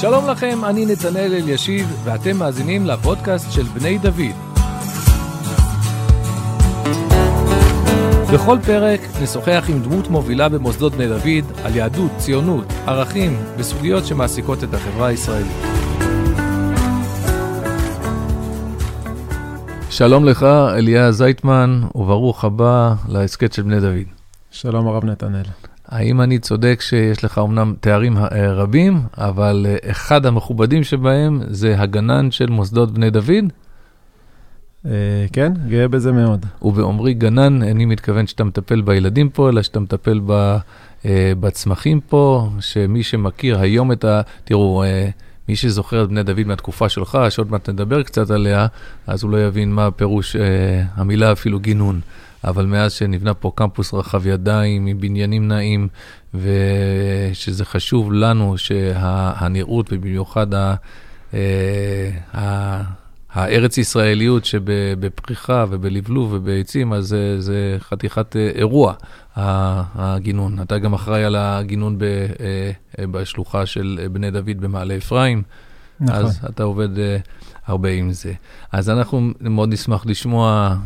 שלום לכם, אני נתנאל אלישיב, ואתם מאזינים לפודקאסט של בני דוד. בכל פרק נשוחח עם דמות מובילה במוסדות בני דוד על יהדות, ציונות, ערכים וסוגיות שמעסיקות את החברה הישראלית. שלום לך, אליה זייטמן, וברוך הבא להסכת של בני דוד. שלום הרב נתנאל. האם אני צודק שיש לך אמנם תארים אה, רבים, אבל אה, אחד המכובדים שבהם זה הגנן של מוסדות בני דוד? Uh, כן, גאה בזה מאוד. ובאומרי גנן, אני מתכוון שאתה מטפל בילדים פה, אלא שאתה מטפל ב, בצמחים פה, שמי שמכיר היום את ה... תראו, מי שזוכר את בני דוד מהתקופה שלך, שעוד מעט נדבר קצת עליה, אז הוא לא יבין מה פירוש המילה אפילו גינון. אבל מאז שנבנה פה קמפוס רחב ידיים עם בניינים נעים, ושזה חשוב לנו שהנראות, ובמיוחד ה... ה הארץ ישראליות שבפריחה ובלבלוב ובעצים, אז זה, זה חתיכת אה, אירוע, הגינון. אתה גם אחראי על הגינון ב, אה, אה, בשלוחה של בני דוד במעלה אפרים, נכון. אז אתה עובד הרבה עם זה. אז אנחנו מאוד נשמח לשמוע,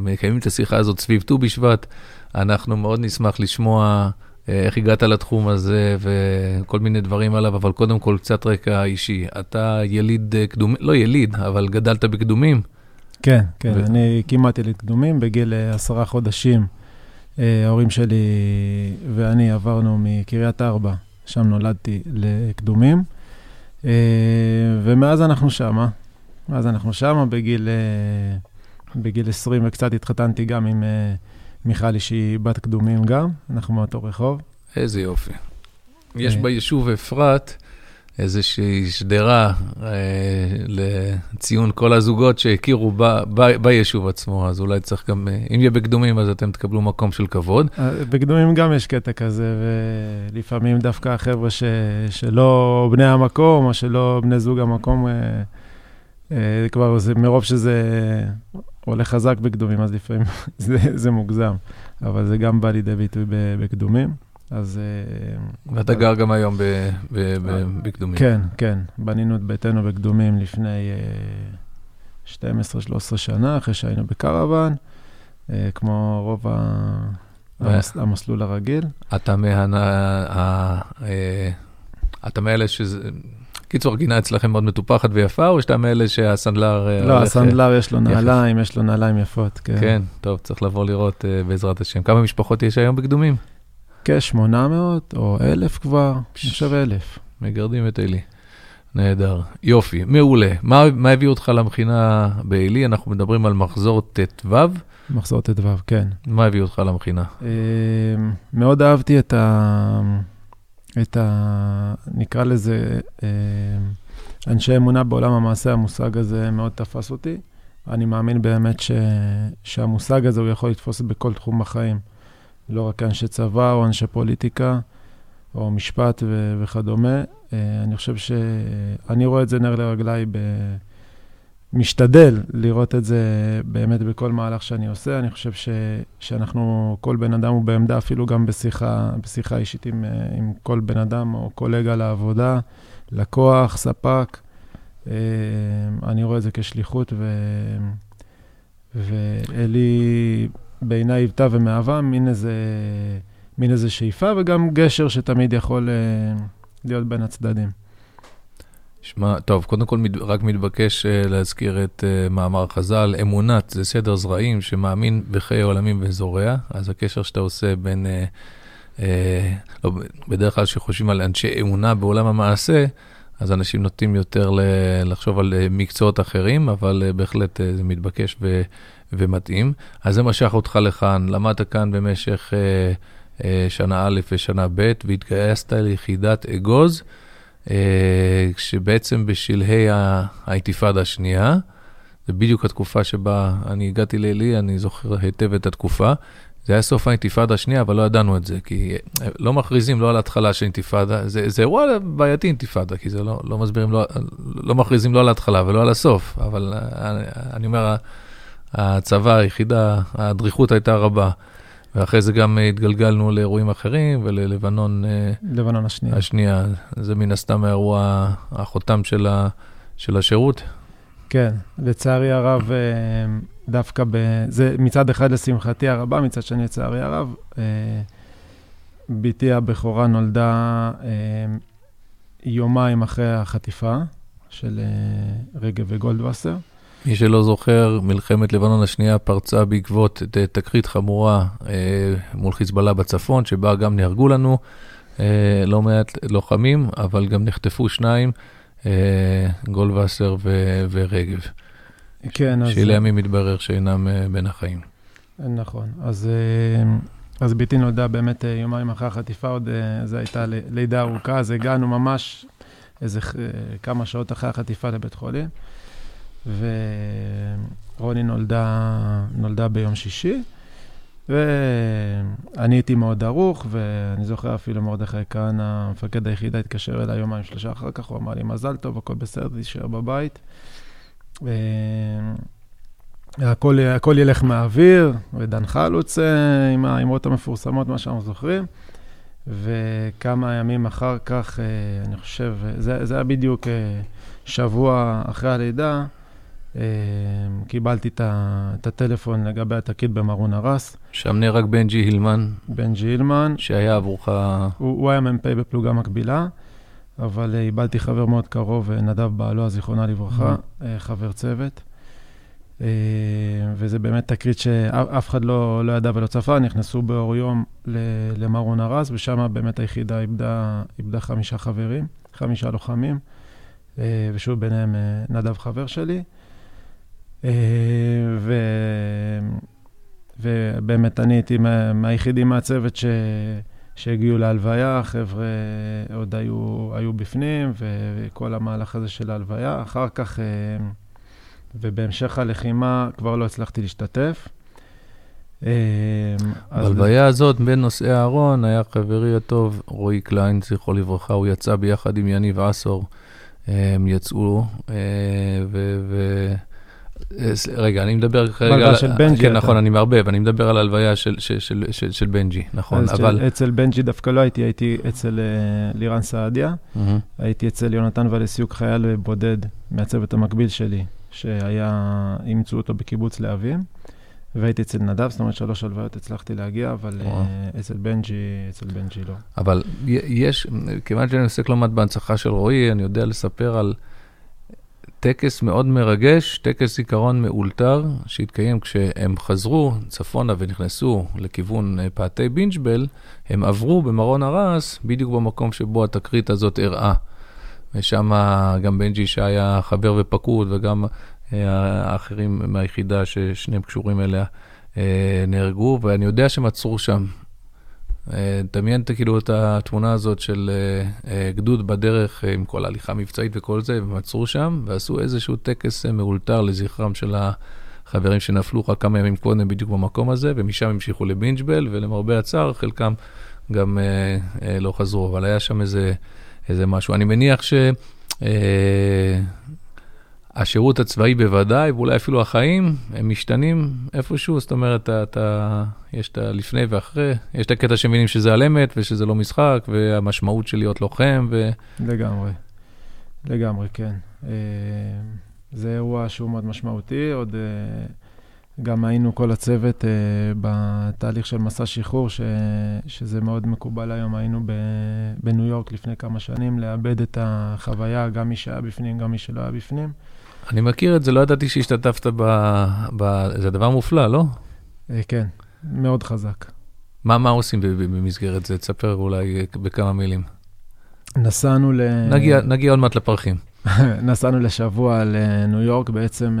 מקיימים את השיחה הזאת סביב ט"ו בשבט, אנחנו מאוד נשמח לשמוע איך הגעת לתחום הזה וכל מיני דברים עליו, אבל קודם כל קצת רקע אישי. אתה יליד קדומים, לא יליד, אבל גדלת בקדומים. כן, כן, ו... אני כמעט יליד קדומים, בגיל עשרה חודשים. ההורים שלי ואני עברנו מקריית ארבע, שם נולדתי, לקדומים, ומאז אנחנו שמה. מאז אנחנו שמה, בגיל, בגיל 20 וקצת התחתנתי גם עם מיכלי שהיא בת קדומים גם, אנחנו מאותו רחוב. איזה יופי. יש אה. ביישוב אפרת איזושהי שדרה אה, לציון כל הזוגות שהכירו ב, ב, ביישוב עצמו, אז אולי צריך גם, אה, אם יהיה בקדומים אז אתם תקבלו מקום של כבוד. אה, בקדומים גם יש קטע כזה, ולפעמים דווקא החבר'ה ש, שלא בני המקום, או שלא בני זוג המקום, אה, אה, כבר זה, מרוב שזה עולה חזק בקדומים, אז לפעמים זה, זה מוגזם, אבל זה גם בא לידי ביטוי בקדומים. אז... אה, ואתה גר גם היום בקדומים. כן, כן. בנינו את ביתנו בקדומים לפני 12-13 שנה, אחרי שהיינו בקרוון, אה, כמו רוב המסלול הרגיל. אתה מאלה שזה... קיצור, הגינה אצלכם מאוד מטופחת ויפה, או שאתה מאלה שהסנדלר... אה, לא, הסנדלר יש לו נעליים, יש לו נעליים יפות, כן. כן, טוב, צריך לבוא לראות בעזרת השם. כמה משפחות יש היום בקדומים? כ-800 או 1,000 כבר, אני חושב 1,000. מגרדים את עלי. נהדר. יופי, מעולה. מה, מה הביא אותך למכינה בעלי? אנחנו מדברים על מחזור ט"ו. מחזור ט"ו, כן. מה הביא אותך למכינה? אה, מאוד אהבתי את ה... את ה... נקרא לזה, אה, אנשי אמונה בעולם המעשה, המושג הזה מאוד תפס אותי. אני מאמין באמת ש... שהמושג הזה הוא יכול לתפוס בכל תחום בחיים. לא רק אנשי צבא או אנשי פוליטיקה או משפט ו... וכדומה. אה, אני חושב שאני רואה את זה נר לרגליי ב... משתדל לראות את זה באמת בכל מהלך שאני עושה. אני חושב ש, שאנחנו, כל בן אדם הוא בעמדה, אפילו גם בשיחה, בשיחה אישית עם, עם כל בן אדם או קולגה לעבודה, לקוח, ספק. אה, אני רואה את זה כשליחות, ו, ואלי בעיניי היוותה ומהווה מין איזה, מין איזה שאיפה, וגם גשר שתמיד יכול אה, להיות בין הצדדים. שמע, טוב, קודם כל רק מתבקש uh, להזכיר את uh, מאמר חז"ל, אמונת זה סדר זרעים שמאמין בחיי עולמים וזורע, אז הקשר שאתה עושה בין, uh, uh, לא, בדרך כלל כשחושבים על אנשי אמונה בעולם המעשה, אז אנשים נוטים יותר לחשוב על uh, מקצועות אחרים, אבל uh, בהחלט uh, זה מתבקש ו, ומתאים. אז זה משך אותך לכאן, למדת כאן במשך uh, uh, שנה א' ושנה ב', והתגייסת ליחידת אגוז. אה, שבעצם בשלהי האינתיפאדה השנייה, זה בדיוק התקופה שבה אני הגעתי לעלי, אני זוכר היטב את התקופה. זה היה סוף האינתיפאדה השנייה, אבל לא ידענו את זה, כי אה, לא מכריזים לא על ההתחלה של אינתיפאדה, זה, זה אירוע בעייתי אינתיפאדה, כי זה לא, לא מסבירים, לא, לא מכריזים לא על ההתחלה ולא על הסוף, אבל אני, אה, אני אומר, הצבא, היחידה, הדריכות הייתה רבה. ואחרי זה גם התגלגלנו לאירועים אחרים וללבנון לבנון השנייה. השנייה. זה מן הסתם האירוע, החותם של, ה, של השירות. כן, לצערי הרב, דווקא ב... זה מצד אחד לשמחתי הרבה, מצד שני לצערי הרב. בתי הבכורה נולדה יומיים אחרי החטיפה של רגב וגולדווסר. מי שלא זוכר, מלחמת לבנון השנייה פרצה בעקבות תקרית חמורה אה, מול חיזבאללה בצפון, שבה גם נהרגו לנו אה, לא מעט לוחמים, אבל גם נחטפו שניים, אה, גולדווסר ורגב. כן, אז... שלימים מתברר שאינם אה, בין החיים. נכון, אז... אה... אז ביתי נולדה באמת אה, יומיים אחרי החטיפה, עוד זו הייתה לידה ארוכה, אז הגענו ממש איזה כמה שעות אחרי החטיפה לבית חולים. ורוני נולדה, נולדה ביום שישי, ואני הייתי מאוד ערוך, ואני זוכר אפילו מרדכי כהנא, מפקד היחידה, התקשר אליי יומיים שלושה אחר כך, הוא אמר לי, מזל טוב, הכל בסדר, תישאר בבית. הכל, הכל ילך מהאוויר, ודן חלוץ אה, עם האמרות המפורסמות, מה שאנחנו זוכרים. וכמה ימים אחר כך, אה, אני חושב, זה, זה היה בדיוק אה, שבוע אחרי הלידה, קיבלתי את הטלפון לגבי התקית במרון הרס. שם נהרג בנג'י הילמן. בנג'י הילמן. שהיה עבורך... הוא, הוא היה מ"פ בפלוגה מקבילה, אבל אה, איבדתי חבר מאוד קרוב, אה, נדב בעלו, זיכרונה לברכה, mm-hmm. חבר צוות. וזה באמת תקרית שאף אחד לא, לא ידע ולא צפה, נכנסו באור יום למרון הרס, ושם באמת היחידה איבדה, איבדה חמישה חברים, חמישה לוחמים, ושוב ביניהם נדב חבר שלי. אה, ו... ובאמת אני הייתי מהיחידים מהצוות ש... שהגיעו להלוויה, החבר'ה עוד היו, היו בפנים, וכל המהלך הזה של ההלוויה. אחר כך, אה, ובהמשך הלחימה כבר לא הצלחתי להשתתף. אה, בהלוויה הזאת, בין נושאי הארון, היה חברי הטוב רועי קליין, זכרו לברכה, הוא יצא ביחד עם יניב עשור. הם יצאו, ו... אה, רגע, אני מדבר כרגע... בהלוויה של בנג'י. כן, נכון, אני מערבב, אני מדבר על ההלוויה של בנג'י, נכון, אבל... אצל בנג'י דווקא לא הייתי, הייתי אצל אה, לירן סעדיה, הייתי אצל יונתן ולסיוק, חייל בודד מהצוות המקביל שלי, שהיה, אימצו אותו בקיבוץ להבים, והייתי אצל נדב, זאת אומרת שלוש הלוויות הצלחתי להגיע, אבל אה, אצל בנג'י, אצל בנג'י לא. אבל יש, כיוון שאני עוסק לא מעט בהנצחה של רועי, אני יודע לספר על... טקס מאוד מרגש, טקס זיכרון מאולתר, שהתקיים כשהם חזרו צפונה ונכנסו לכיוון אה, פאתי בינג'בל, הם עברו במרון הרס, בדיוק במקום שבו התקרית הזאת אירעה. ושם גם בנג'י שהיה חבר ופקוד, וגם אה, האחרים מהיחידה ששניהם קשורים אליה, אה, נהרגו, ואני יודע שהם עצרו שם דמיין כאילו את התמונה הזאת של אה, אה, גדוד בדרך אה, עם כל ההליכה המבצעית וכל זה, והם עצרו שם ועשו איזשהו טקס מאולתר לזכרם של החברים שנפלו רק כמה ימים קודם בדיוק במקום הזה, ומשם המשיכו לבינג'בל, ולמרבה הצער, חלקם גם לא חזרו, אבל היה שם איזה, איזה משהו. אני מניח ש... השירות הצבאי בוודאי, ואולי אפילו החיים, הם משתנים איפשהו, זאת אומרת, אתה, אתה, יש את הלפני ואחרי, יש את הקטע שמבינים שזה על אמת ושזה לא משחק, והמשמעות של להיות לוחם. ו... לגמרי, לגמרי, כן. אה, זה אירוע שהוא מאוד משמעותי, עוד אה, גם היינו כל הצוות אה, בתהליך של מסע שחרור, ש, שזה מאוד מקובל היום, היינו בניו יורק לפני כמה שנים, לאבד את החוויה, גם מי שהיה בפנים, גם מי שלא היה בפנים. אני מכיר את זה, לא ידעתי שהשתתפת ב... ב... זה דבר מופלא, לא? אה, כן, מאוד חזק. מה, מה עושים במסגרת זה? תספר אולי בכמה מילים. נסענו ל... נגיע, נגיע עוד מעט לפרחים. נסענו לשבוע לניו יורק, בעצם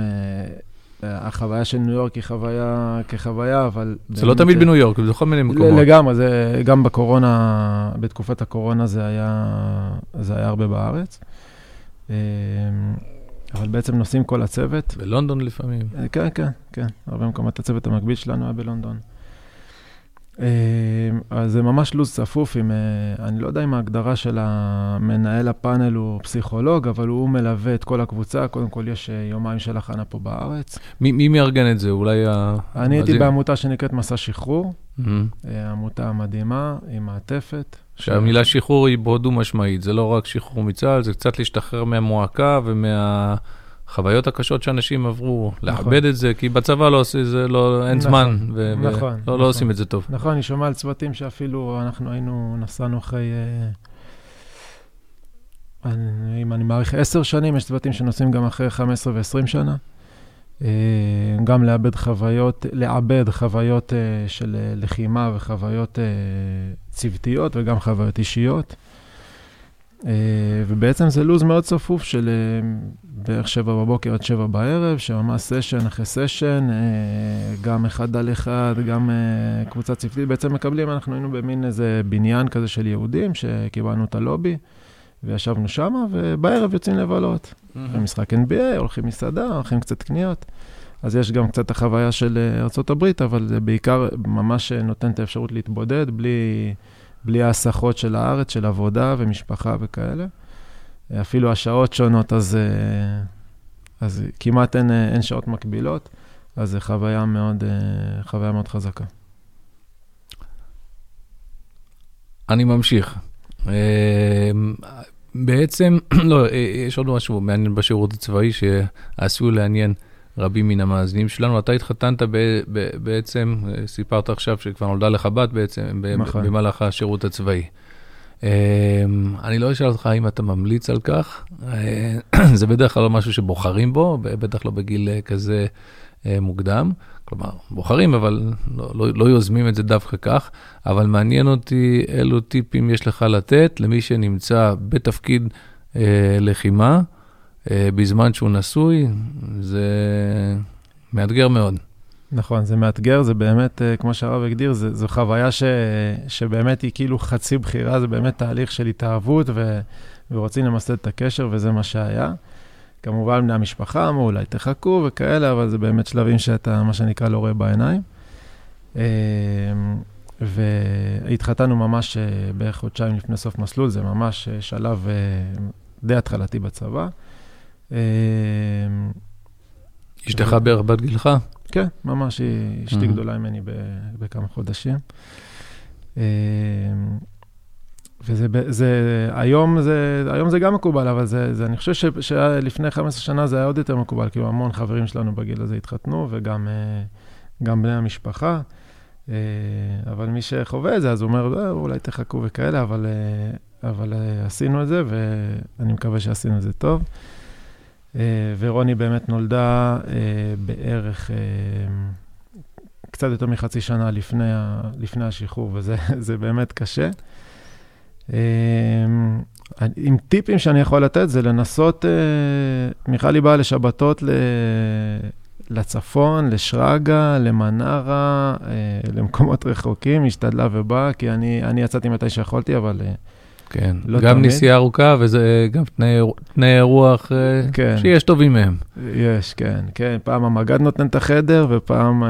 אה, החוויה של ניו יורק היא חוויה כחוויה, אבל... זה לא תמיד בניו יורק, זה בכל מיני מקומות. לגמרי, זה גם בקורונה, בתקופת הקורונה זה היה, זה היה הרבה בארץ. אבל בעצם נוסעים כל הצוות. בלונדון לפעמים. אה, כן, כן, כן. הרבה מקומות הצוות המקביל שלנו היה בלונדון. אה, אז זה ממש לו"ז צפוף עם, אה, אני לא יודע אם ההגדרה של המנהל הפאנל הוא פסיכולוג, אבל הוא מלווה את כל הקבוצה. קודם כל, יש יומיים של הכנה פה בארץ. מי, מי מארגן את זה? אולי ה... אני הייתי בעמותה שנקראת מסע שחרור. עמותה מדהימה, עם מעטפת. שהמילה שחרור היא מאוד דו-משמעית, זה לא רק שחרור מצה"ל, זה קצת להשתחרר מהמועקה ומהחוויות הקשות שאנשים עברו, נכון. לאבד את זה, כי בצבא לא עושים, זה לא, אין נכון, זמן, ו- נכון, ולא נכון. לא עושים את זה טוב. נכון, אני שומע על צוותים שאפילו אנחנו היינו, נסענו אחרי... אני, אם אני מעריך עשר שנים, יש צוותים שנוסעים גם אחרי 15 ו-20 שנה. אה, גם לאבד חוויות, לעבד חוויות אה, של אה, לחימה וחוויות צוותיות וגם חוויות אישיות. ובעצם זה לו"ז מאוד צפוף של בערך שבע בבוקר עד שבע בערב, שממש סשן אחרי סשן, גם אחד על אחד, גם קבוצה צוותית. בעצם מקבלים, אנחנו היינו במין איזה בניין כזה של יהודים, שקיבלנו את הלובי. וישבנו שם, ובערב יוצאים לבלות. הולכים משחק NBA, הולכים מסעדה, הולכים קצת קניות. אז יש גם קצת החוויה של אה, ארה"ב, אבל זה בעיקר ממש נותן את האפשרות להתבודד בלי, בלי ההסחות של הארץ, של עבודה ומשפחה וכאלה. אפילו השעות שונות, אז, אה, אז כמעט אין, אה, אין שעות מקבילות, אז זו חוויה מאוד, חוויה מאוד חזקה. אני ממשיך. בעצם, לא, אה, יש עוד משהו מעניין בשירות הצבאי שעשוי לעניין רבים מן המאזינים שלנו. אתה התחתנת ב, ב, בעצם, אה, סיפרת עכשיו שכבר נולדה לך בת בעצם, נכון. במהלך השירות הצבאי. אמ, אני לא אשאל אותך האם אתה ממליץ על כך, אה, זה בדרך כלל לא משהו שבוחרים בו, בטח לא בגיל כזה מוקדם. כלומר, בוחרים, אבל לא, לא, לא יוזמים את זה דווקא כך, אבל מעניין אותי אילו טיפים יש לך לתת למי שנמצא בתפקיד אה, לחימה אה, בזמן שהוא נשוי, זה מאתגר מאוד. נכון, זה מאתגר, זה באמת, אה, כמו שהרב הגדיר, זה, זו חוויה ש, שבאמת היא כאילו חצי בחירה, זה באמת תהליך של התאהבות ו, ורוצים למסד את הקשר, וזה מה שהיה. כמובן, בני המשפחה אמרו, אולי תחכו וכאלה, אבל זה באמת שלבים שאתה, מה שנקרא, לא רואה בעיניים. אמ, והתחתנו ממש אה, בערך חודשיים לפני סוף מסלול, זה ממש אה, שלב אה, די התחלתי בצבא. אמ, אשתך בערך בת גילך? כן, ממש, היא אשתי גדולה ממני בכמה חודשים. וזה, זה, היום זה, היום זה גם מקובל, אבל זה, זה אני חושב שלפני 15 שנה זה היה עוד יותר מקובל, כאילו המון חברים שלנו בגיל הזה התחתנו, וגם אה, גם בני המשפחה. אה, אבל מי שחווה את זה, אז הוא אומר, לא, אולי תחכו וכאלה, אבל, אבל עשינו את זה, ואני מקווה שעשינו את זה טוב. ורוני באמת נולדה בערך קצת יותר מחצי שנה לפני, לפני השחרור, וזה באמת קשה. אמ, עם טיפים שאני יכול לתת זה לנסות, אה, מיכלי באה לשבתות לצפון, לשרגא, למנרה, אה, למקומות רחוקים, השתדלה ובאה, כי אני, אני יצאתי מתי שיכולתי, אבל אה, כן, לא גם תמיד. נסיעה ארוכה וזה גם תנאי, תנאי רוח אה, כן. שיש טובים מהם. יש, כן, כן. פעם המג"ד נותן את החדר, ופעם אה,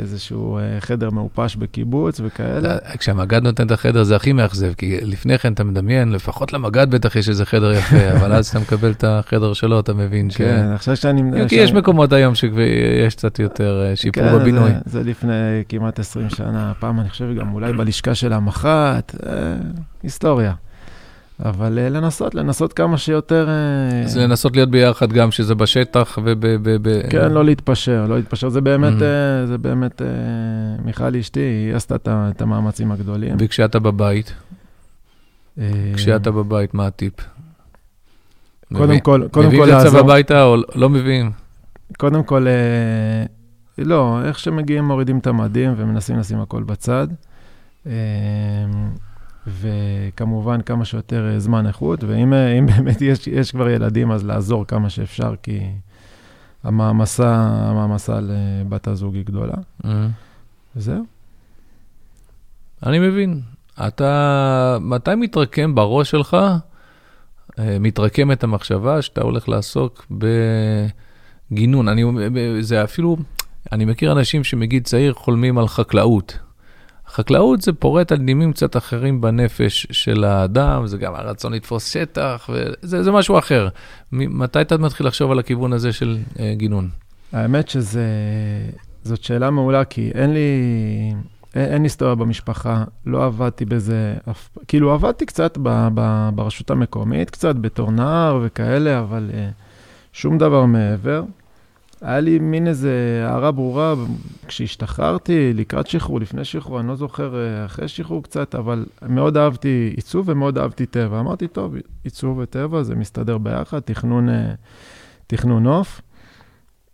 איזשהו אה, חדר מעופש בקיבוץ וכאלה. כשהמג"ד נותן את החדר זה הכי מאכזב, כי לפני כן אתה מדמיין, לפחות למג"ד בטח יש איזה חדר יפה, אבל אז אתה מקבל את החדר שלו, אתה מבין ש... כן, עכשיו שאני... כי יש מקומות היום שיש קצת יותר שיפור כן, בבינוי. זה, זה לפני כמעט 20 שנה. פעם אני חושב גם אולי בלשכה של המח"ט. היסטוריה. אבל uh, לנסות, לנסות כמה שיותר... Uh... אז לנסות להיות ביחד גם שזה בשטח וב... ב, ב... כן, לא להתפשר, לא להתפשר. זה באמת, mm-hmm. זה באמת, מיכל אשתי, היא עשתה את המאמצים הגדולים. וכשאתה בבית? כשאתה בבית, מה הטיפ? קודם כל, קודם כל לעזור. מביאים את הביתה או לא מביאים? קודם כל, לא, איך שמגיעים מורידים את המדים ומנסים לשים הכל בצד. וכמובן כמה שיותר אה, זמן איכות, ואם אה, באמת יש, יש כבר ילדים, אז לעזור כמה שאפשר, כי המעמסה, המעמסה לבת הזוג היא גדולה. Mm-hmm. וזהו. אני מבין. אתה, מתי מתרקם בראש שלך, אה, מתרקמת המחשבה שאתה הולך לעסוק בגינון? אני, זה אפילו, אני מכיר אנשים שמגיל צעיר חולמים על חקלאות. חקלאות זה פורט על נימים קצת אחרים בנפש של האדם, זה גם הרצון לתפוס שטח, וזה משהו אחר. מתי אתה מתחיל לחשוב על הכיוון הזה של uh, גינון? האמת שזאת שאלה מעולה, כי אין לי, אין, אין היסטוריה במשפחה, לא עבדתי בזה, אף, כאילו עבדתי קצת ב, ב, ברשות המקומית, קצת בתור נער וכאלה, אבל uh, שום דבר מעבר. היה לי מין איזה הערה ברורה כשהשתחררתי, לקראת שחרור, לפני שחרור, אני לא זוכר, uh, אחרי שחרור קצת, אבל מאוד אהבתי עיצוב ומאוד אהבתי טבע. אמרתי, טוב, עיצוב וטבע, זה מסתדר ביחד, תכנון, תכנון נוף.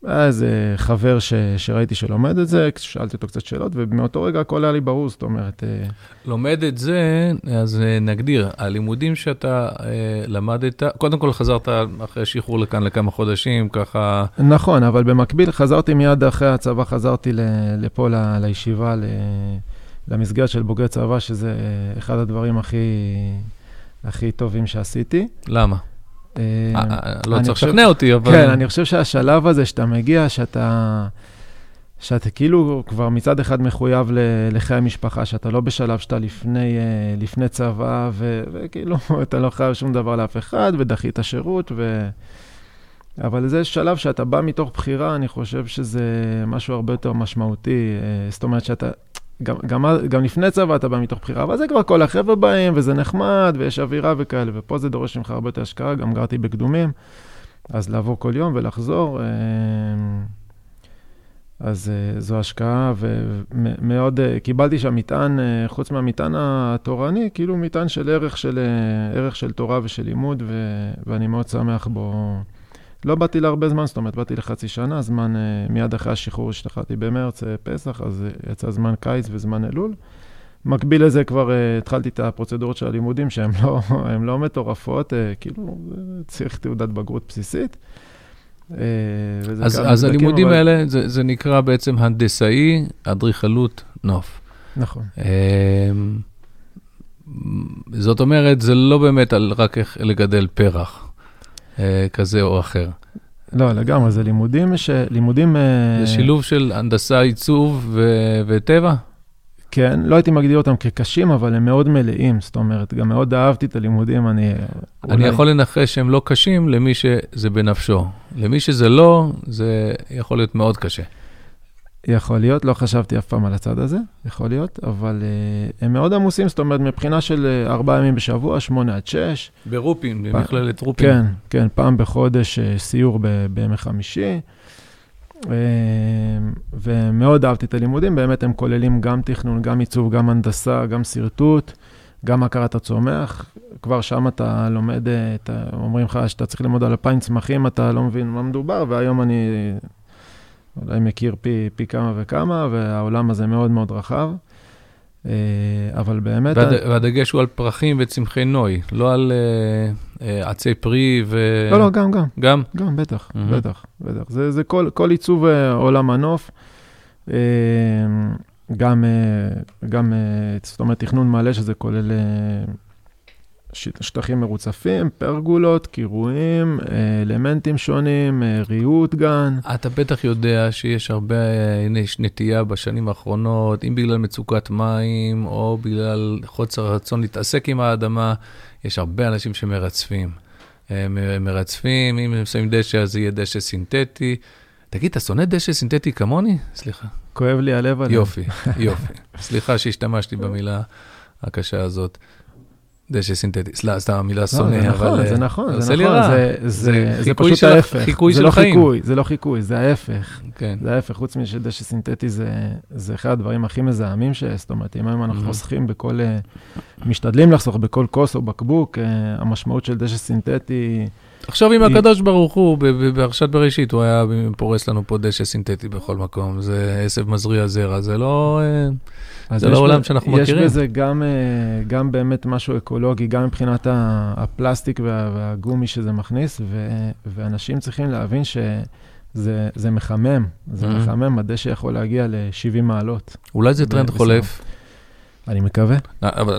היה איזה חבר ש, שראיתי שלומד את זה, שאלתי אותו קצת שאלות, ומאותו רגע הכל היה לי ברור, זאת אומרת... אה, לומד את זה, אז אה, נגדיר, הלימודים שאתה אה, למדת, קודם כל חזרת אחרי שחרור לכאן לכמה חודשים, ככה... נכון, אבל במקביל חזרתי מיד אחרי הצבא, חזרתי לפה ל, לישיבה, ל, למסגרת של בוגרי צבא, שזה אחד הדברים הכי, הכי טובים שעשיתי. למה? אה, אה, לא צריך לשכנע אותי, אבל... כן, אני חושב שהשלב הזה שאתה מגיע, שאתה... שאתה כאילו כבר מצד אחד מחויב לחיי המשפחה, שאתה לא בשלב שאתה לפני, אה, לפני צבא, ו, וכאילו אתה לא חייב שום דבר לאף אחד, ודחית שירות, ו... אבל זה שלב שאתה בא מתוך בחירה, אני חושב שזה משהו הרבה יותר משמעותי. זאת אומרת שאתה, גם, גם, גם לפני צבא אתה בא מתוך בחירה, אבל זה כבר כל החבר'ה באים, וזה נחמד, ויש אווירה וכאלה, ופה זה דורש ממך הרבה יותר השקעה, גם גרתי בקדומים, אז לעבור כל יום ולחזור, אה, אז אה, זו השקעה, ומאוד, אה, קיבלתי שם מטען, חוץ מהמטען התורני, כאילו מטען של ערך של, ערך של תורה ושל לימוד, ו, ואני מאוד שמח בו. לא באתי להרבה זמן, זאת אומרת, באתי לחצי שנה, זמן uh, מיד אחרי השחרור השתחררתי במרץ, uh, פסח, אז uh, יצא זמן קיץ וזמן אלול. מקביל לזה כבר uh, התחלתי את הפרוצדורות של הלימודים, שהן לא, לא מטורפות, uh, כאילו, צריך תעודת בגרות בסיסית. Uh, אז, אז הלימודים אבל... האלה, זה, זה נקרא בעצם הנדסאי, אדריכלות, נוף. נכון. Uh, זאת אומרת, זה לא באמת על רק איך לגדל פרח. אה, כזה או אחר. לא, לגמרי, זה לימודים, ש... לימודים... אה, זה שילוב של הנדסה, עיצוב ו... וטבע? כן, לא הייתי מגדיר אותם כקשים, אבל הם מאוד מלאים, זאת אומרת, גם מאוד אהבתי את הלימודים, אני... אני אולי... יכול לנחש שהם לא קשים למי שזה בנפשו. למי שזה לא, זה יכול להיות מאוד קשה. יכול להיות, לא חשבתי אף פעם על הצד הזה, יכול להיות, אבל uh, הם מאוד עמוסים, זאת אומרת, מבחינה של uh, ארבעה ימים בשבוע, שמונה עד שש. ברופין, פ... במכללת רופין. כן, כן, פעם בחודש uh, סיור ב- בימי חמישי. Uh, ומאוד אהבתי את הלימודים, באמת הם כוללים גם תכנון, גם עיצוב, גם הנדסה, גם שרטוט, גם הכרת הצומח. כבר שם אתה לומד, אתה, אומרים לך שאתה צריך ללמוד על אלפיים צמחים, אתה לא מבין מה מדובר, והיום אני אולי מכיר פי, פי כמה וכמה, והעולם הזה מאוד מאוד רחב. אה, אבל באמת... והד... אני... והדגש הוא על פרחים וצמחי נוי, לא על uh, uh, עצי פרי ו... לא, לא, גם, גם. גם? גם, בטח, mm-hmm. בטח, בטח. זה, זה כל, כל עיצוב uh, עולם הנוף. Uh, גם, uh, גם uh, זאת אומרת, תכנון מלא, שזה כולל uh, שטחים מרוצפים, פרגולות, קירויים, אה, אלמנטים שונים, אה, ריהוט גן. אתה בטח יודע שיש הרבה אה, נטייה בשנים האחרונות, אם בגלל מצוקת מים או בגלל חוסר רצון להתעסק עם האדמה, יש הרבה אנשים שמרצפים. הם מרצפים, אם הם שמים דשא אז יהיה דשא סינתטי. תגיד, אתה שונא דשא סינתטי כמוני? סליחה. כואב לי הלב עליו. יופי, יופי. סליחה שהשתמשתי במילה הקשה הזאת. דשא סינתטי, סתם המילה לא, שונא, אבל... זה נכון, זה נכון, זה פשוט ההפך. חיקוי של לא החיים. זה לא חיקוי, זה ההפך. כן. זה ההפך, חוץ משדשא סינתטי זה אחד הדברים הכי מזהמים שיש. זאת אומרת, אם היום אנחנו חוסכים בכל... אה, משתדלים לחסוך בכל כוס או בקבוק, אה, המשמעות של דשא סינתטי... עכשיו עם הקדוש ברוך הוא, בפרשת בראשית, הוא היה פורס לנו פה דשא סינתטי בכל מקום. זה עשב מזריע זרע, זה לא... אה, זה לא עולם שאנחנו יש מכירים. יש בזה גם, אה, גם באמת משהו אקולוגי, גם מבחינת הפלסטיק וה, והגומי שזה מכניס, ו, ואנשים צריכים להבין שזה מחמם, זה mm-hmm. מחמם, הדשא יכול להגיע ל-70 מעלות. אולי זה טרנד חולף. אני מקווה.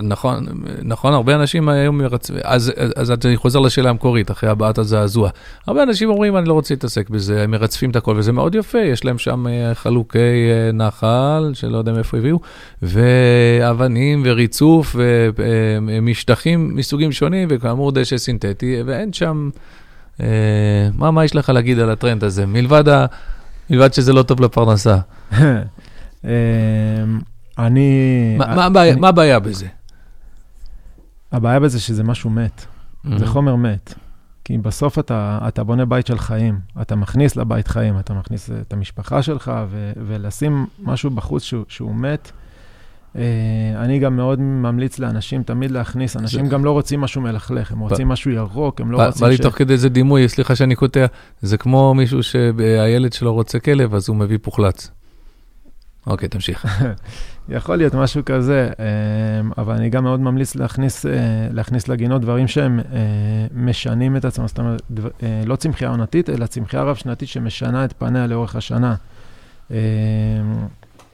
נכון, נכון, הרבה אנשים היום מרצפים, אז, אז אני חוזר לשאלה המקורית, אחרי הבעת הזעזוע. הרבה אנשים אומרים, אני לא רוצה להתעסק בזה, הם מרצפים את הכל, וזה מאוד יפה, יש להם שם אה, חלוקי אה, נחל, שלא יודע מאיפה הביאו, ואבנים וריצוף ומשטחים אה, מסוגים שונים, וכאמור דשא סינתטי, ואין שם... מה, מה יש לך להגיד על הטרנד הזה, מלבד, ה, מלבד שזה לא טוב לפרנסה? אני... מה- מה הבעיה- מה הבעיה בזה? הבעיה בזה שזה משהו מת, זה חומר מת. כי בסוף אתה, אתה בונה בית של חיים, אתה מכניס לבית חיים, אתה מכניס את המשפחה שלך, ו, ולשים משהו בחוץ שהוא, שהוא מת. אה, אני גם מאוד ממליץ לאנשים תמיד להכניס, אנשים זה- גם לא רוצים משהו מלכלך, הם רוצים משהו ירוק, הם לא רוצים בא לי תוך כדי איזה דימוי, סליחה שאני קוטע, זה כמו מישהו שהילד שלו רוצה כלב, אז הוא מביא פוחלץ. אוקיי, תמשיך. יכול להיות משהו כזה, אה, אבל אני גם מאוד ממליץ להכניס, אה, להכניס לגינות דברים שהם אה, משנים את עצמם, זאת אומרת, דבר- אה, לא צמחייה עונתית, אלא צמחייה רב-שנתית שמשנה את פניה לאורך השנה. אה,